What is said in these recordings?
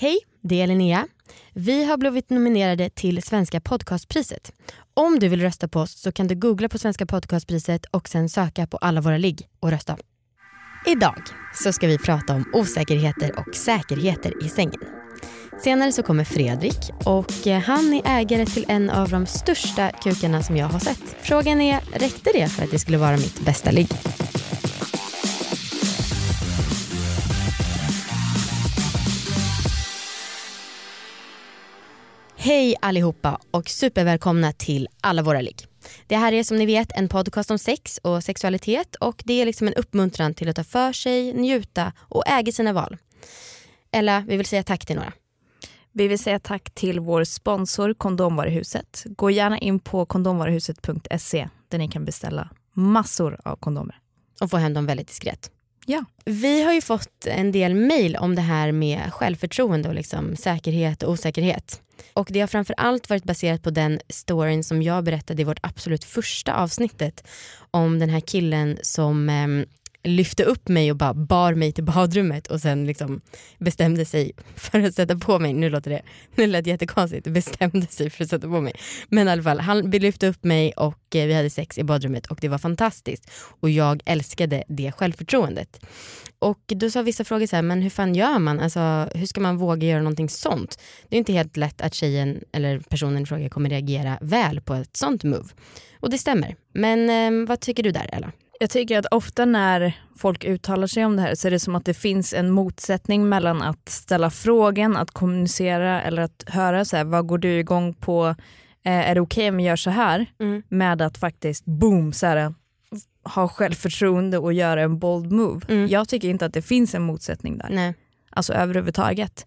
Hej, det är Linnea. Vi har blivit nominerade till Svenska podcastpriset. Om du vill rösta på oss så kan du googla på Svenska podcastpriset och sen söka på alla våra ligg och rösta. Idag så ska vi prata om osäkerheter och säkerheter i sängen. Senare så kommer Fredrik och eh, han är ägare till en av de största kukarna som jag har sett. Frågan är, räckte det för att det skulle vara mitt bästa ligg? Hej allihopa och supervälkomna till alla våra ligg. Det här är som ni vet en podcast om sex och sexualitet och det är liksom en uppmuntran till att ta för sig, njuta och äga sina val. Ella, vi vill säga tack till några. Vi vill säga tack till vår sponsor Kondomvaruhuset. Gå gärna in på kondomvaruhuset.se där ni kan beställa massor av kondomer. Och få hem dem väldigt diskret. Ja. Vi har ju fått en del mail om det här med självförtroende och liksom säkerhet och osäkerhet. Och det har framför allt varit baserat på den storyn som jag berättade i vårt absolut första avsnittet om den här killen som eh, lyfte upp mig och bara bar mig till badrummet och sen liksom bestämde sig för att sätta på mig, nu låter det, nu lät det jättekonstigt, bestämde sig för att sätta på mig. Men i alla fall, han lyfte upp mig och eh, vi hade sex i badrummet och det var fantastiskt och jag älskade det självförtroendet. Och då sa vissa frågor så här, men hur fan gör man? Alltså, hur ska man våga göra någonting sånt? Det är inte helt lätt att tjejen eller personen i fråga kommer reagera väl på ett sånt move. Och det stämmer. Men eh, vad tycker du där Ella? Jag tycker att ofta när folk uttalar sig om det här så är det som att det finns en motsättning mellan att ställa frågan, att kommunicera eller att höra så här, vad går du igång på, eh, är det okej okay om jag gör så här? Mm. Med att faktiskt boom, så här, ha självförtroende och göra en bold move. Mm. Jag tycker inte att det finns en motsättning där. Nej. Alltså överhuvudtaget.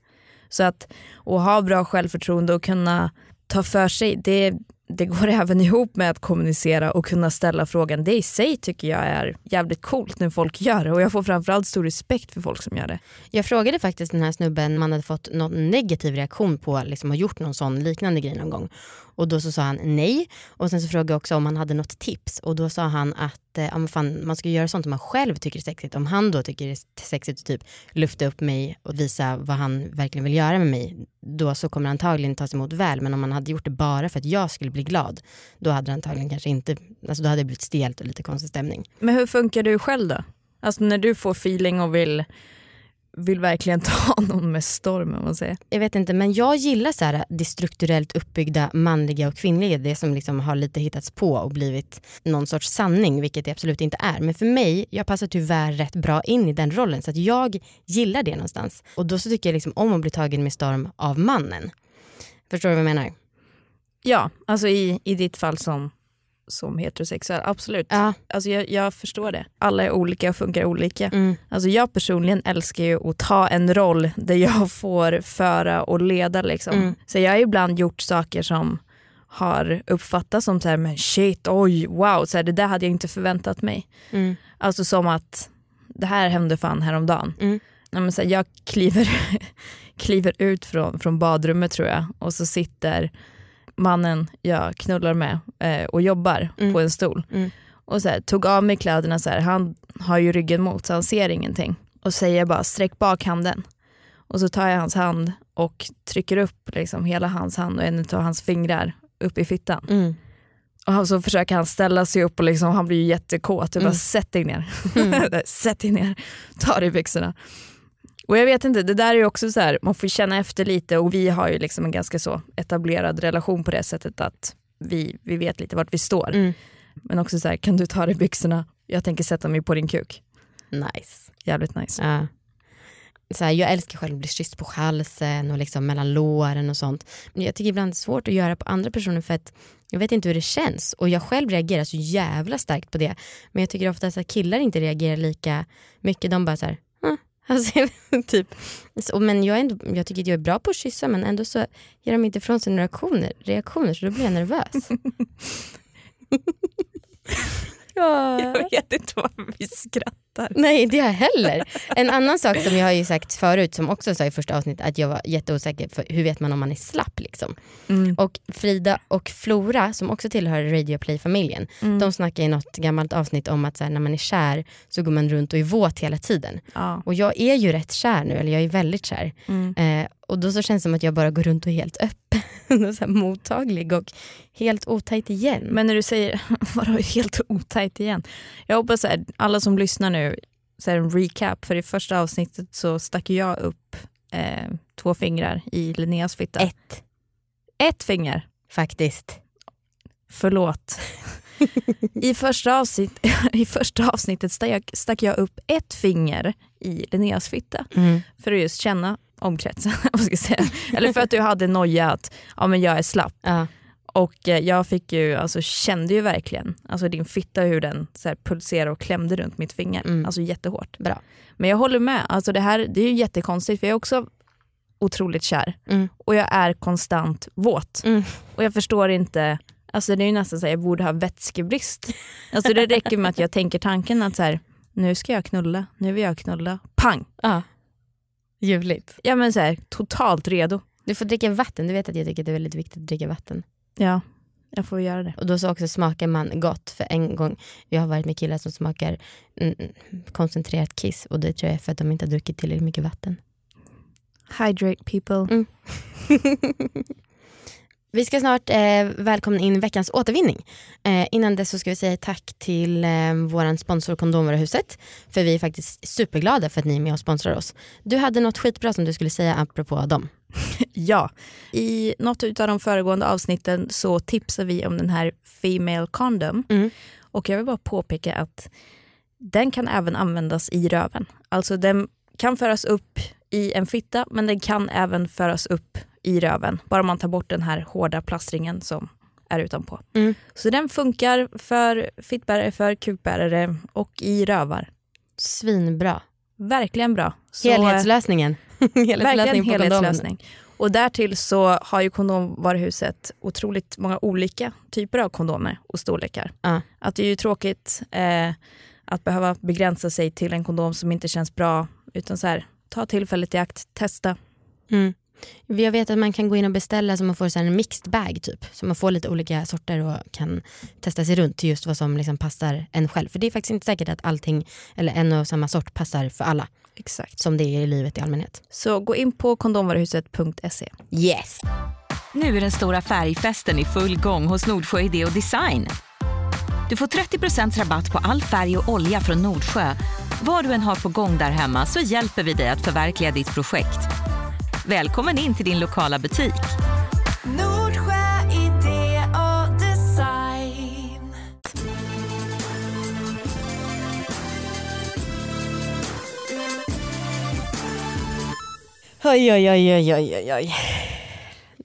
Så att, att ha bra självförtroende och kunna ta för sig, det, det går även ihop med att kommunicera och kunna ställa frågan. Det i sig tycker jag är jävligt coolt när folk gör det och jag får framförallt stor respekt för folk som gör det. Jag frågade faktiskt den här snubben om man hade fått någon negativ reaktion på liksom, att ha gjort någon sån liknande grej någon gång. Och då så sa han nej. Och sen så frågade jag också om han hade något tips. Och då sa han att eh, fan, man ska göra sånt som man själv tycker är sexigt. Om han då tycker det är sexigt att typ lufta upp mig och visa vad han verkligen vill göra med mig. Då så kommer det antagligen tas emot väl. Men om man hade gjort det bara för att jag skulle bli glad. Då hade det antagligen kanske inte, alltså då hade det blivit stelt och lite konstig stämning. Men hur funkar du själv då? Alltså när du får feeling och vill vill verkligen ta någon med storm. Man säger. Jag vet inte men jag gillar så här, det strukturellt uppbyggda manliga och kvinnliga. Det som liksom har lite hittats på och blivit någon sorts sanning vilket det absolut inte är. Men för mig, jag passar tyvärr rätt bra in i den rollen så att jag gillar det någonstans. Och då så tycker jag liksom om att bli tagen med storm av mannen. Förstår du vad jag menar? Ja, alltså i, i ditt fall som som heterosexuell, absolut. Ja. Alltså jag, jag, förstår det. Alla är olika och funkar olika. Mm. Alltså jag personligen älskar ju att ta en roll där jag får föra och leda. Liksom. Mm. Så jag har ibland gjort saker som har uppfattats som så här, men shit, oj, wow, så här, det där hade jag inte förväntat mig. Mm. Alltså som att det här hände fan häromdagen. Mm. Ja, men så här, jag kliver, kliver ut från, från badrummet tror jag och så sitter mannen jag knullar med eh, och jobbar mm. på en stol. Mm. Och så här, tog av mig kläderna, så här, han har ju ryggen mot så han ser ingenting. Och säger bara sträck bak handen. Och så tar jag hans hand och trycker upp liksom, hela hans hand och en av hans fingrar upp i fittan. Mm. Och så försöker han ställa sig upp och liksom, han blir ju jättekåt. Jag bara mm. sätt dig ner. Mm. sätt dig ner, ta dig i byxorna. Och jag vet inte, det där är ju också så här, man får känna efter lite och vi har ju liksom en ganska så etablerad relation på det sättet att vi, vi vet lite vart vi står. Mm. Men också så här, kan du ta dig byxorna? Jag tänker sätta mig på din kuk. Nice. Jävligt nice. Ja. Så här, jag älskar själv att bli kysst på halsen och liksom mellan låren och sånt. Men jag tycker ibland det är svårt att göra på andra personer för att jag vet inte hur det känns och jag själv reagerar så jävla starkt på det. Men jag tycker ofta att killar inte reagerar lika mycket. De bara så här, Alltså, typ. Alltså, så, men jag, ändå, jag tycker att jag är bra på att kyssa men ändå så ger de inte ifrån sig några reaktioner, reaktioner så då blir jag nervös. ja. Jag vet inte varför vi skrattar. Nej inte jag heller. En annan sak som jag har ju sagt förut som också sa i första avsnittet att jag var jätteosäker för hur vet man om man är slapp liksom. Mm. Och Frida och Flora som också tillhör Radio Play-familjen mm. de snackar i något gammalt avsnitt om att här, när man är kär så går man runt och är våt hela tiden. Ja. Och jag är ju rätt kär nu, eller jag är väldigt kär. Mm. Eh, Och då så känns det som att jag bara går runt och är helt öppen och så mottaglig och helt otajt igen. Men när du säger vadå helt otajt igen? Jag hoppas att alla som lyssnar nu, så en recap, för i första avsnittet så stack jag upp eh, två fingrar i Linneas fitta. Ett. Ett finger? Faktiskt. Förlåt. I, första avsnitt, I första avsnittet stack, stack jag upp ett finger i Linneas fitta mm. för att just känna säga. Eller för att du hade noja att ja, men jag är slapp. Ja. Och eh, jag fick ju, alltså, kände ju verkligen alltså, din fitta hur den så här, pulserade och klämde runt mitt finger. Mm. Alltså jättehårt. Bra. Men jag håller med, alltså, det här det är ju jättekonstigt för jag är också otroligt kär mm. och jag är konstant våt. Mm. Och jag förstår inte, alltså, det är ju nästan så att jag borde ha vätskebrist. Alltså, det räcker med att jag tänker tanken att så här, nu ska jag knulla, nu vill jag knulla, pang! Ja. Ljuvligt. Ja men så här, totalt redo. Du får dricka vatten, du vet att jag tycker att det är väldigt viktigt att dricka vatten. Ja, jag får göra det. Och då så också smakar man gott. För en gång, jag har varit med killar som smakar mm, koncentrerat kiss och det tror jag är för att de inte har druckit tillräckligt mycket vatten. Hydrate people. Mm. Vi ska snart eh, välkomna in veckans återvinning. Eh, innan dess så ska vi säga tack till eh, vår sponsor Kondomvaruhuset. För vi är faktiskt superglada för att ni är med och sponsrar oss. Du hade något skitbra som du skulle säga apropå dem. ja, i något av de föregående avsnitten så tipsar vi om den här Female Condom. Mm. Och jag vill bara påpeka att den kan även användas i röven. Alltså den kan föras upp i en fitta men den kan även föras upp i röven. Bara man tar bort den här hårda plastringen som är utanpå. Mm. Så den funkar för fittbärare, för kukbärare och i rövar. Svinbra. Verkligen bra. Så, Helhetslösningen. Verkligen helhetslösning. Och därtill så har ju kondomvaruhuset otroligt många olika typer av kondomer och storlekar. Uh. Att det är ju tråkigt eh, att behöva begränsa sig till en kondom som inte känns bra. Utan så här, ta tillfället i akt, testa. Mm. Jag vet att man kan gå in och beställa så man får en mixed bag typ. Så man får lite olika sorter och kan testa sig runt till just vad som liksom passar en själv. För det är faktiskt inte säkert att allting eller en och samma sort passar för alla. Exakt. Som det är i livet i allmänhet. Så gå in på kondomvaruhuset.se. Yes! Nu är den stora färgfesten i full gång hos Nordsjö Idé och Design. Du får 30% rabatt på all färg och olja från Nordsjö. Vad du än har på gång där hemma så hjälper vi dig att förverkliga ditt projekt. Välkommen in till din lokala butik. Nordsjö idé och design. Oj, oj, oj, oj, oj, oj.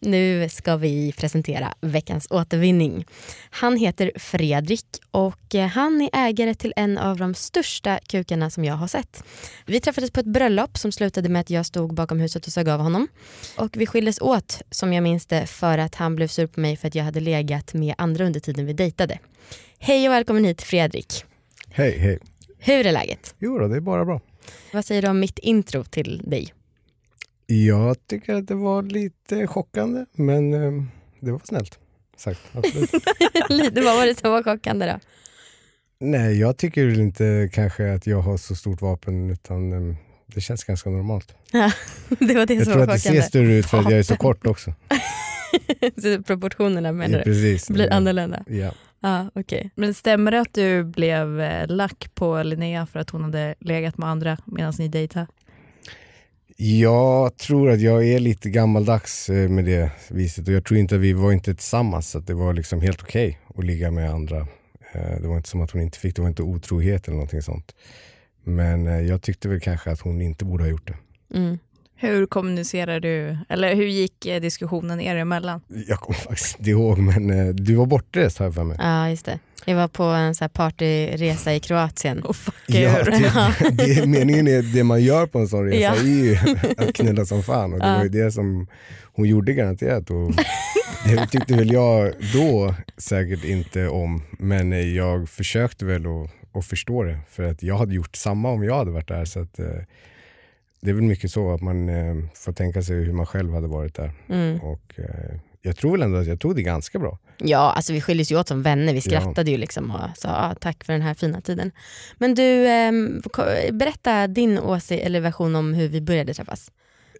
Nu ska vi presentera veckans återvinning. Han heter Fredrik och eh, han är ägare till en av de största kukarna som jag har sett. Vi träffades på ett bröllop som slutade med att jag stod bakom huset och sög av honom. Och vi skildes åt, som jag minns det, för att han blev sur på mig för att jag hade legat med andra under tiden vi dejtade. Hej och välkommen hit Fredrik. Hej, hej. Hur är läget? Jo då, det är bara bra. Vad säger du om mitt intro till dig? Jag tycker att det var lite chockande, men eh, det var snällt sagt. lite, vad var det som var chockande då? Nej, jag tycker väl inte kanske att jag har så stort vapen utan eh, det känns ganska normalt. Ja, det var det jag som tror var att det ser större ut för att jag är så kort också. så proportionerna menar ja, precis. du blir annorlunda? Ja. Ah, okay. Men stämmer det att du blev eh, lack på Linnea för att hon hade legat med andra medan ni dejtade? Jag tror att jag är lite gammaldags eh, med det viset och jag tror inte att vi var inte tillsammans så det var liksom helt okej okay att ligga med andra. Eh, det var inte som att hon inte fick, det var inte otrohet eller någonting sånt. Men eh, jag tyckte väl kanske att hon inte borde ha gjort det. Mm. Hur kommunicerar du, eller hur gick diskussionen er emellan? Jag kommer faktiskt inte ihåg men du var bortrest har jag för mig. Ja just det. Jag var på en så här partyresa i Kroatien. Oh, fuck ja, det, det, meningen är det man gör på en sån resa ja. är ju att knulla som fan och det ja. var ju det som hon gjorde garanterat. Och det tyckte väl jag då säkert inte om men jag försökte väl att, att förstå det för att jag hade gjort samma om jag hade varit där. Så att, eh, det är väl mycket så att man eh, får tänka sig hur man själv hade varit där. Mm. Och, eh, jag tror väl ändå att jag tog det ganska bra. Ja, alltså vi skildes ju åt som vänner. Vi skrattade ja. ju liksom och sa ah, tack för den här fina tiden. Men du, eh, berätta din åsikt eller version om hur vi började träffas.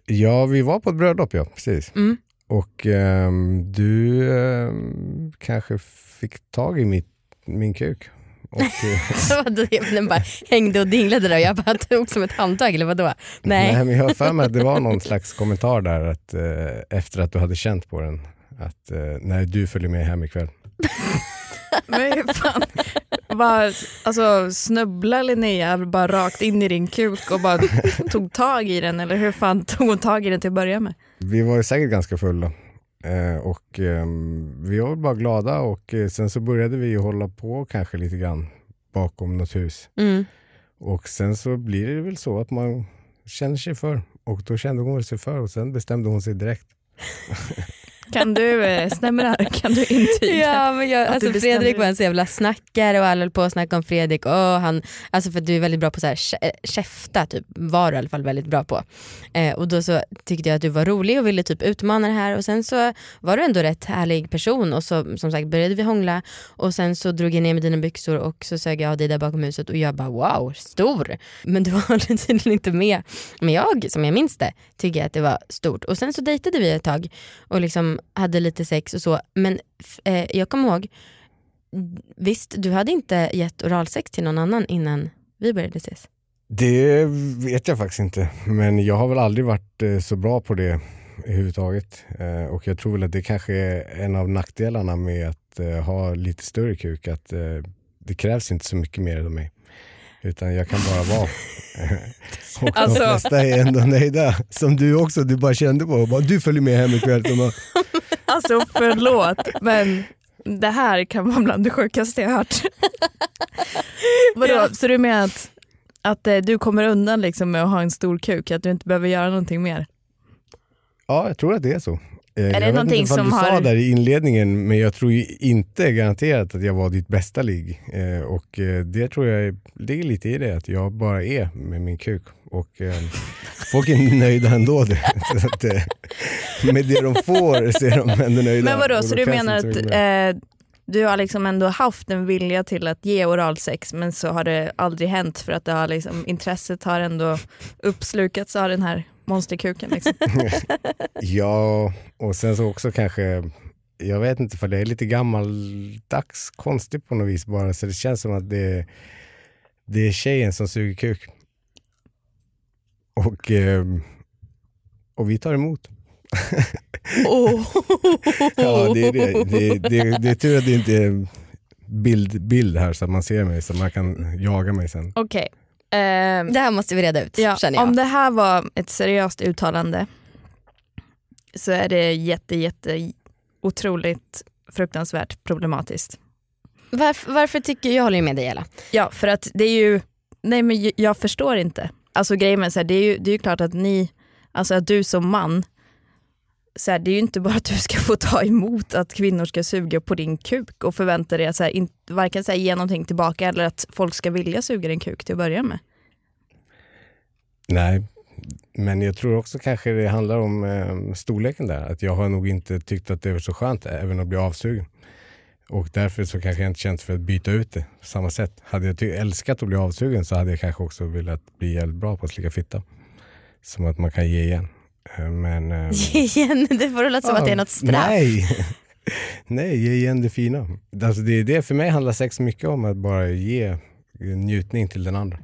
Ja, vi var på ett bröllop ja, precis. Mm. Och ehm, du ehm, kanske fick tag i mitt, min kuk. Och, eh, vadå, Den bara hängde och dinglade där och jag bara tog som ett handtag eller vadå? Nej. Nej, men jag har för mig att det var någon slags kommentar där att, eh, efter att du hade känt på den. Att eh, nej, du följer med hem ikväll. Men fan, bara, alltså, snubbla Linnea bara rakt in i din kuk och bara tog tag i den eller hur fan tog hon tag i den till att börja med? Vi var ju säkert ganska fulla. Eh, och ehm, vi var bara glada och eh, sen så började vi hålla på kanske lite grann bakom något hus. Mm. Och sen så blir det väl så att man känner sig för. Och då kände hon sig för och sen bestämde hon sig direkt. Kan du, eh, stämmer det här? Kan du intyga? Ja, men jag, alltså, Fredrik var en så jävla snackare och alla höll på att snacka om Fredrik. Och han, alltså för att du är väldigt bra på så här, eh, käfta, typ, var du i alla fall väldigt bra på. Eh, och då så tyckte jag att du var rolig och ville typ utmana det här och sen så var du ändå rätt härlig person och så som sagt började vi hångla och sen så drog jag ner med dina byxor och så sög jag av dig där bakom huset och jag bara wow, stor. Men du var tydligen inte med. Men jag, som jag minns det, tycker att det var stort. Och sen så dejtade vi ett tag och liksom hade lite sex och så. Men eh, jag kommer ihåg, visst du hade inte gett oralsex till någon annan innan vi började ses? Det vet jag faktiskt inte. Men jag har väl aldrig varit eh, så bra på det överhuvudtaget. Eh, och jag tror väl att det kanske är en av nackdelarna med att eh, ha lite större kuk. Att eh, det krävs inte så mycket mer av mig. Utan jag kan bara vara. och Alltså- de flesta är ändå nöjda. Som du också, du bara kände på. Bara, du följer med hem ikväll. Bara, Alltså förlåt men det här kan vara bland det sjukaste jag hört. Vadå, Ja. så du menar att, att eh, du kommer undan liksom med att ha en stor kuk, att du inte behöver göra någonting mer? Ja, jag tror att det är så. Eh, det jag vet någonting inte vad som du sa har- där i inledningen, men jag tror ju inte garanterat att jag var ditt bästa ligg. Eh, och eh, det tror jag är- ligger lite i det, att jag bara är med min kuk. Och eh, folk är nöjda ändå. så att, eh, med det de får så är de ändå nöjda. Men vadå, Och så då du menar så att du har liksom ändå haft en vilja till att ge oralsex men så har det aldrig hänt för att det har liksom, intresset har ändå uppslukats av den här monsterkuken. Liksom. Ja, och sen så också kanske, jag vet inte för det är lite gammaldags konstigt på något vis bara, så det känns som att det, det är tjejen som suger kuk. Och, ehm, och vi tar emot. Ja, det, är det. Det, det, det är tur att det inte är bild, bild här så att man ser mig så man kan jaga mig sen. Okej. Ehm, Det här måste vi reda ut Ja, känner jag. om det här var ett seriöst uttalande så är det jätte, jätte otroligt fruktansvärt problematiskt. Varför, varför tycker jag håller ju med dig Ella. Ja, för att det är ju, nej men jag- jag förstår inte. Alltså grejen med så här, det är ju det är ju klart att ni, alltså att du som man, så här, det är ju inte bara att du ska få ta emot att kvinnor ska suga på din kuk och förvänta dig att så här, in, varken så här, ge någonting tillbaka eller att folk ska vilja suga din kuk till att börja med. Nej, men jag tror också kanske det handlar om eh, storleken där. Att jag har nog inte tyckt att det var så skönt även att bli avsugen. Och därför så kanske jag inte känt för att byta ut det på samma sätt. Hade jag älskat att bli avsugen så hade jag kanske också velat bli jävligt bra på att slicka fitta. Som att man kan ge igen. Eh, Men, eh, Ge igen, det får låta som att det är något straff. Nej, nej ge igen det fina. Alltså det är det, för mig handlar sex mycket om att bara ge njutning till den andra.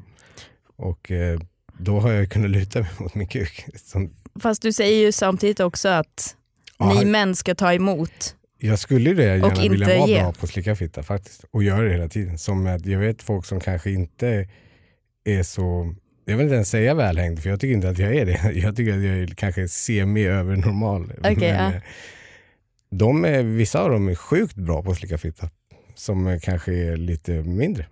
Och eh, då har jag kunnat luta mig mot min kuk. Som, Fast du säger ju samtidigt också att Ja, ni män ska ta emot. jag skulle det gärna Och vilja vara ge. bra på att slicka fitta faktiskt. Och göra det hela tiden. Som att jag vet folk som kanske inte är så, jag vill inte ens säga välhängd för jag tycker inte att jag är det. Jag tycker att jag är kanske semi över normal. Okej, ja. eh, de är, vissa av dem är sjukt bra på att slicka fitta. Som kanske är lite mindre.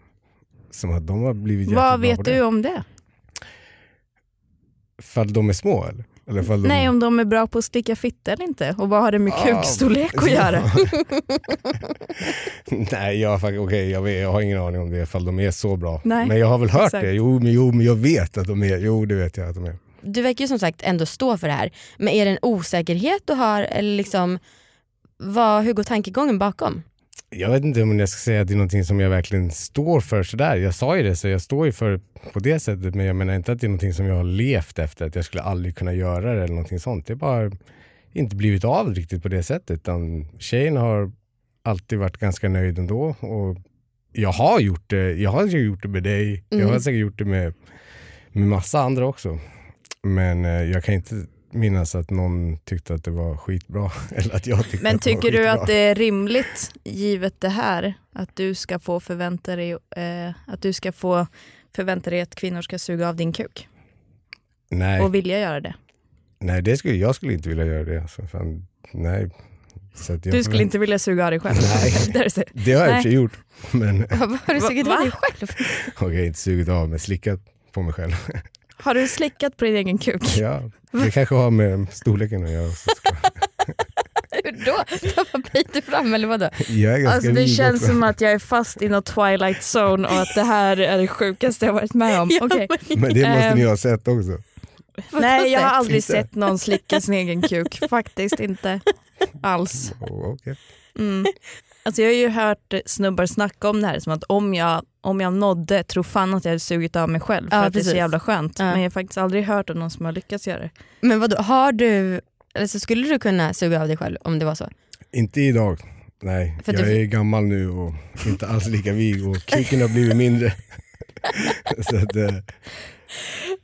Som att de har blivit Vad på vet du om det? Fall de är små eller? De... Nej, om de är bra på att sticka fitta eller inte. Och vad har det med Ah, kukstorlek att göra? Nej, jag, okej, jag, vet, jag har ingen aning om det ifall de är så bra. Nej, men jag har väl hört exakt. det. Jo men, jo, men jag vet att de är. Jo, det vet jag att de är. Du verkar ju som sagt ändå stå för det här. Men är det en osäkerhet du har eller liksom, vad, hur går tankegången bakom? Jag vet inte om jag ska säga att det är någonting som jag verkligen står för sådär. Jag sa ju det så jag står ju för på det sättet men jag menar inte att det är någonting som jag har levt efter att jag skulle aldrig kunna göra det eller någonting sånt. Det har bara inte blivit av riktigt på det sättet utan tjejen har alltid varit ganska nöjd ändå och jag har gjort det. Jag har gjort det med dig. Mm. Jag har mm. säkert gjort det med, med massa andra också. Men eh, jag kan inte minnas att någon tyckte att det var skitbra. Eller att jag tyckte Men att tycker du att det är rimligt, givet det här, att du ska få förvänta dig, eh, att, du ska få förvänta dig att kvinnor ska suga av din kuk? Nej. Och vilja göra det? Nej, det skulle, jag skulle inte vilja göra det. Alltså, fan, nej. du skulle inte vilja suga av dig själv? Nej, det har jag i och för sig gjort. Men... Vad har du sugit av dig själv? Okej, okay, inte sugit av men slickat på mig själv. Har du slickat på din egen kuk? Ja, det kanske har med storleken att göra. Hur då? Tappar Peter fram eller vadå? Jag är ganska alltså, det känns som att jag är fast i något twilight zone och att det här är det sjukaste jag varit med om. Ja, okay. Men det måste ni ha sett också. Nej jag har aldrig sett någon slicka sin egen kuk, faktiskt inte alls. Oh, okay. mm. Alltså jag har ju hört snubbar snacka om det här som att om jag, om jag nådde, tro fan att jag hade sugit av mig själv för ja, att precis. det är så jävla skönt. Ja. Men jag har faktiskt aldrig hört om någon som har lyckats göra det. Men vadå, har du, alltså skulle du kunna suga av dig själv om det var så? Inte idag. Nej, för jag du... är gammal nu och inte alls lika vig och kuken har blivit mindre. så att, eh...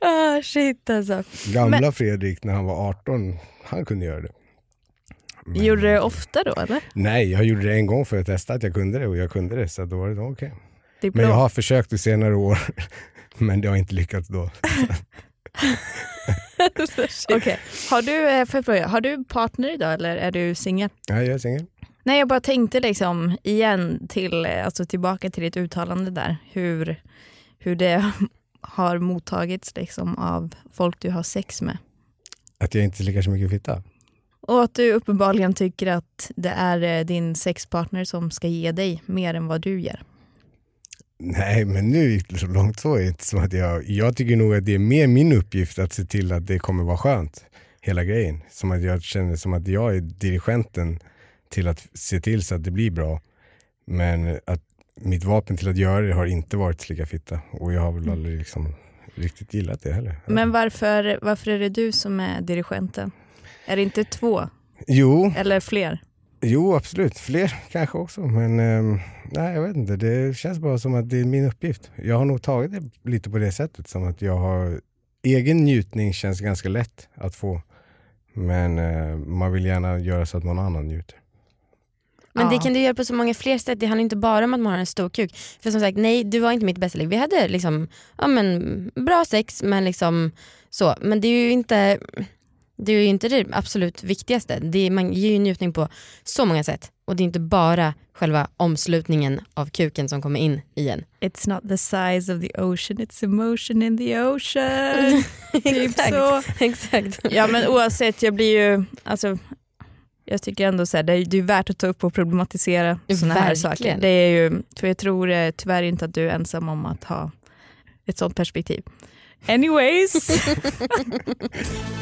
oh, shit alltså. Gamla Men... Fredrik när han var 18, han kunde göra det. Men, gjorde du det ofta då eller? Nej, jag gjorde det en gång för att testa att jag kunde det och jag kunde det så då var det okej. Okay. Men jag har försökt i senare år men det har inte lyckats då. okay. Har du, eh, får fråga, har du partner idag eller är du singel? Ja, jag är singel. Nej, jag bara tänkte liksom igen till, eh, alltså tillbaka till ditt uttalande där. Hur, hur det har mottagits liksom av folk du har sex med. Att jag inte slickar så mycket fitta? Och att du uppenbarligen tycker att det är eh, din sexpartner som ska ge dig mer än vad du ger. Nej, men nu gick det så långt så. Inte som att jag, jag tycker nog att det är mer min uppgift att se till att det kommer vara skönt, hela grejen. Som att jag känner som att jag är dirigenten till att se till så att det blir bra. Men att mitt vapen till att göra det har inte varit slicka fitta och jag har väl aldrig liksom riktigt gillat det heller. Men varför, varför är det du som är dirigenten? Är det inte två? Jo. Eller fler? Jo, absolut. Fler kanske också. Men eh, nej, jag vet inte. Det känns bara som att det är min uppgift. Jag har nog tagit det lite på det sättet. Som att jag har... Egen njutning känns ganska lätt att få. Men eh, man vill gärna göra så att någon annan njuter. Men ja. det kan du göra på så många fler sätt. Det handlar inte bara om att man har en stor kuk. För som sagt, nej du var inte mitt bästa ligg. Vi hade liksom, ja, men, bra sex men liksom så. Men det är ju inte det är ju inte det absolut viktigaste. Det är, man ger ju njutning på så många sätt. Och det är inte bara själva omslutningen av kuken som kommer in igen. It's not the size of the ocean, it's emotion in the ocean. typ exakt, så. exakt. Ja men oavsett, jag blir ju, alltså, jag tycker ändå så här, det, är, det är värt att ta upp och problematisera sådana här saker. Det är ju, för jag tror eh, tyvärr inte att du är ensam om att ha ett sånt perspektiv. Anyways.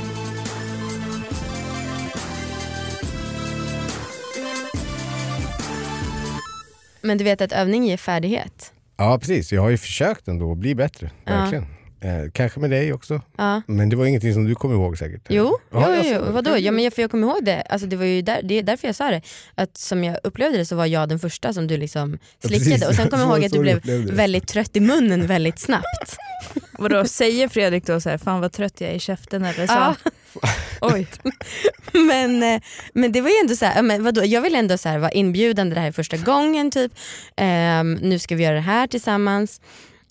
Men du vet att övning ger färdighet? Ja precis, jag har ju försökt ändå att bli bättre. Verkligen. Eh, kanske med dig också. Ja. Men det var ingenting som du kommer ihåg säkert? Jo, ja, jo, jo. vadå? Ja, men jag, för jag kommer ihåg det. Alltså, det var ju där, det är därför jag sa det. Att som jag upplevde det så var jag den första som du liksom slickade. Ja, och sen kommer jag ihåg att du blev väldigt trött i munnen väldigt snabbt. Vadå, säger Fredrik då så här, fan vad trött jag är i käften eller så? Ja. Oj. men, eh, men det var ju ändå så här, men vadå, jag vill ändå så här vara inbjudande, det här är första gången typ. Um, nu ska vi göra det här tillsammans.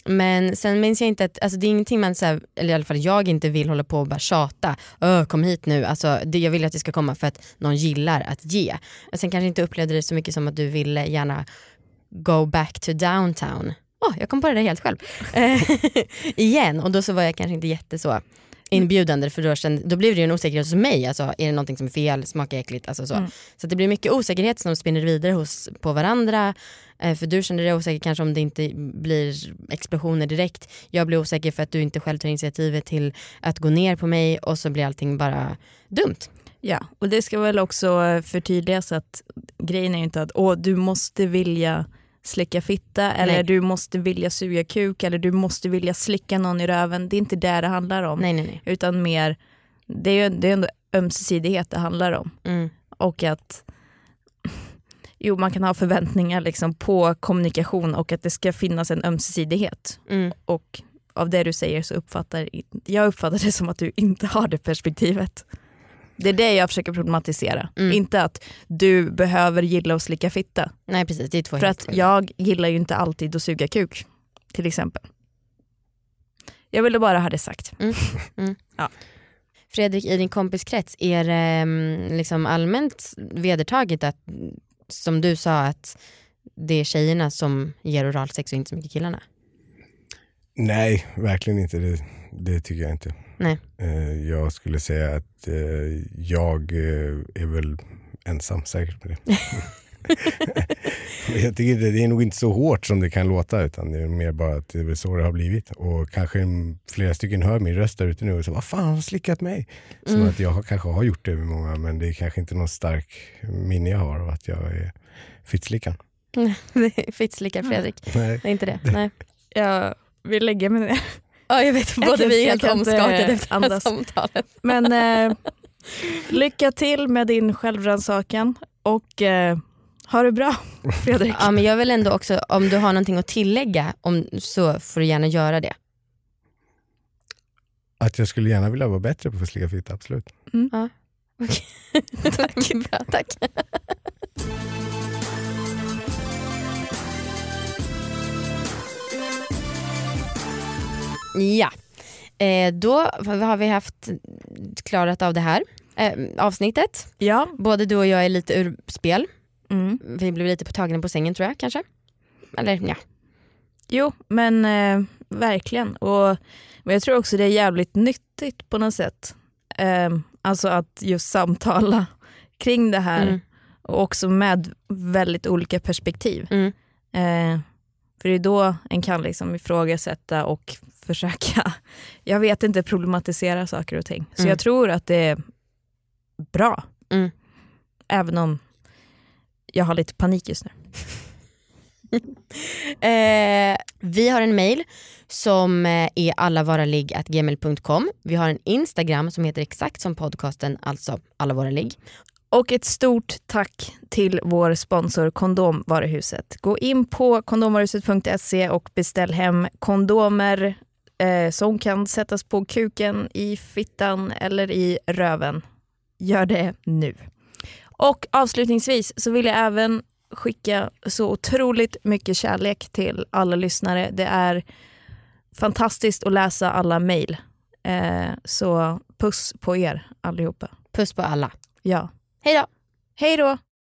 Men sen minns jag inte att, alltså det är ingenting man, så här, eller i alla fall jag inte vill hålla på och bara tjata. Öh, kom hit nu. Alltså, det, jag vill att det ska komma för att någon gillar att ge. Sen kanske inte upplevde det så mycket som att du ville gärna go back to downtown. Oh, jag kom på det där helt själv. Eh, igen och då så var jag kanske inte jätte så inbjudande för då, kände, då blev det ju en osäkerhet hos mig. Alltså, är det någonting som är fel, smakar äckligt? Alltså, så mm. så det blir mycket osäkerhet som spinner vidare hos, på varandra. Eh, för du känner dig osäker kanske om det inte blir explosioner direkt. Jag blir osäker för att du inte själv tar initiativet till att gå ner på mig och så blir allting bara dumt. Ja, och det ska väl också förtydligas att grejen är ju inte att åh, du måste vilja slicka fitta eller Nej. du måste vilja suga kuk eller du måste vilja slicka någon i röven. Det är inte det det handlar om. Nej, nej. Utan mer, det är det är ändå ömsesidighet det handlar om. Mm. Och att jo, man kan ha förväntningar liksom på kommunikation och att det ska finnas en ömsesidighet. Mm. Och av det du säger så uppfattar jag uppfattar det som att du inte har det perspektivet. Det är det jag försöker problematisera. Mm. Inte att du behöver gilla att slicka fitta. Nej precis, det är två För att jag gillar ju inte alltid att suga kuk. Till exempel. Jag ville bara ha det sagt. Fredrik, i din kompiskrets, är det mm, liksom allmänt vedertaget att, som du sa, att det är tjejerna som ger oralsex och inte så mycket killarna? Nej, verkligen inte. Det, det tycker jag inte. Nej. Eh, Jag skulle säga att eh, jag eh, är väl ensam säkert med det. Jag tycker det, det är nog inte så hårt som det kan låta utan det är mer bara att det är så det har blivit. Och kanske flera stycken hör min röst där ute nu och så vad fan har slickat mig? Som Mm. att jag kanske har gjort det med många men det är kanske inte någon stark minne jag har av att jag är fittslickan. Fittslickar Fredrik, Nej. det är inte det? Nej. Jag vill lägga mig ner. Ja jag vet, både vi är helt kan inte omskakade efter det här samtalet. Men eh, lycka till med din självrannsakan och eh, ha det bra Fredrik. Ja, men jag vill ändå också, om du har någonting att tillägga om, så får du gärna göra det. Att jag skulle gärna vilja vara bättre på att slicka fitta, absolut. tack. Bra, tack. Ja, eh, då har vi haft klarat av det här eh, avsnittet. Ja. Både du och jag är lite ur spel. Mm. Vi blev lite på tagna på sängen tror jag kanske. Eller ja. Jo, men eh, verkligen. Och, men jag tror också det är jävligt nyttigt på något sätt. Eh, alltså att just samtala kring det här Mm. och också med väldigt olika perspektiv. Mm. För det är då en kan liksom ifrågasätta och försöka, jag vet inte, problematisera saker och ting. Så Mm. jag tror att det är bra. Mm. Även om jag har lite panik just nu. Eh, vi har en mail som eh, är allavaraligg.gmail.com. Vi har en Instagram som heter exakt som podcasten, alltså alla våra ligg. Och ett stort tack till vår sponsor Kondomvaruhuset. Gå in på kondomvaruhuset.se och beställ hem kondomer eh, som kan sättas på kuken, i fittan eller i röven. Gör det nu. Och avslutningsvis så vill jag även skicka så otroligt mycket kärlek till alla lyssnare. Det är fantastiskt att läsa alla mejl. Eh, så puss på er allihopa. Puss på alla. Ja. Hej då! Hej då!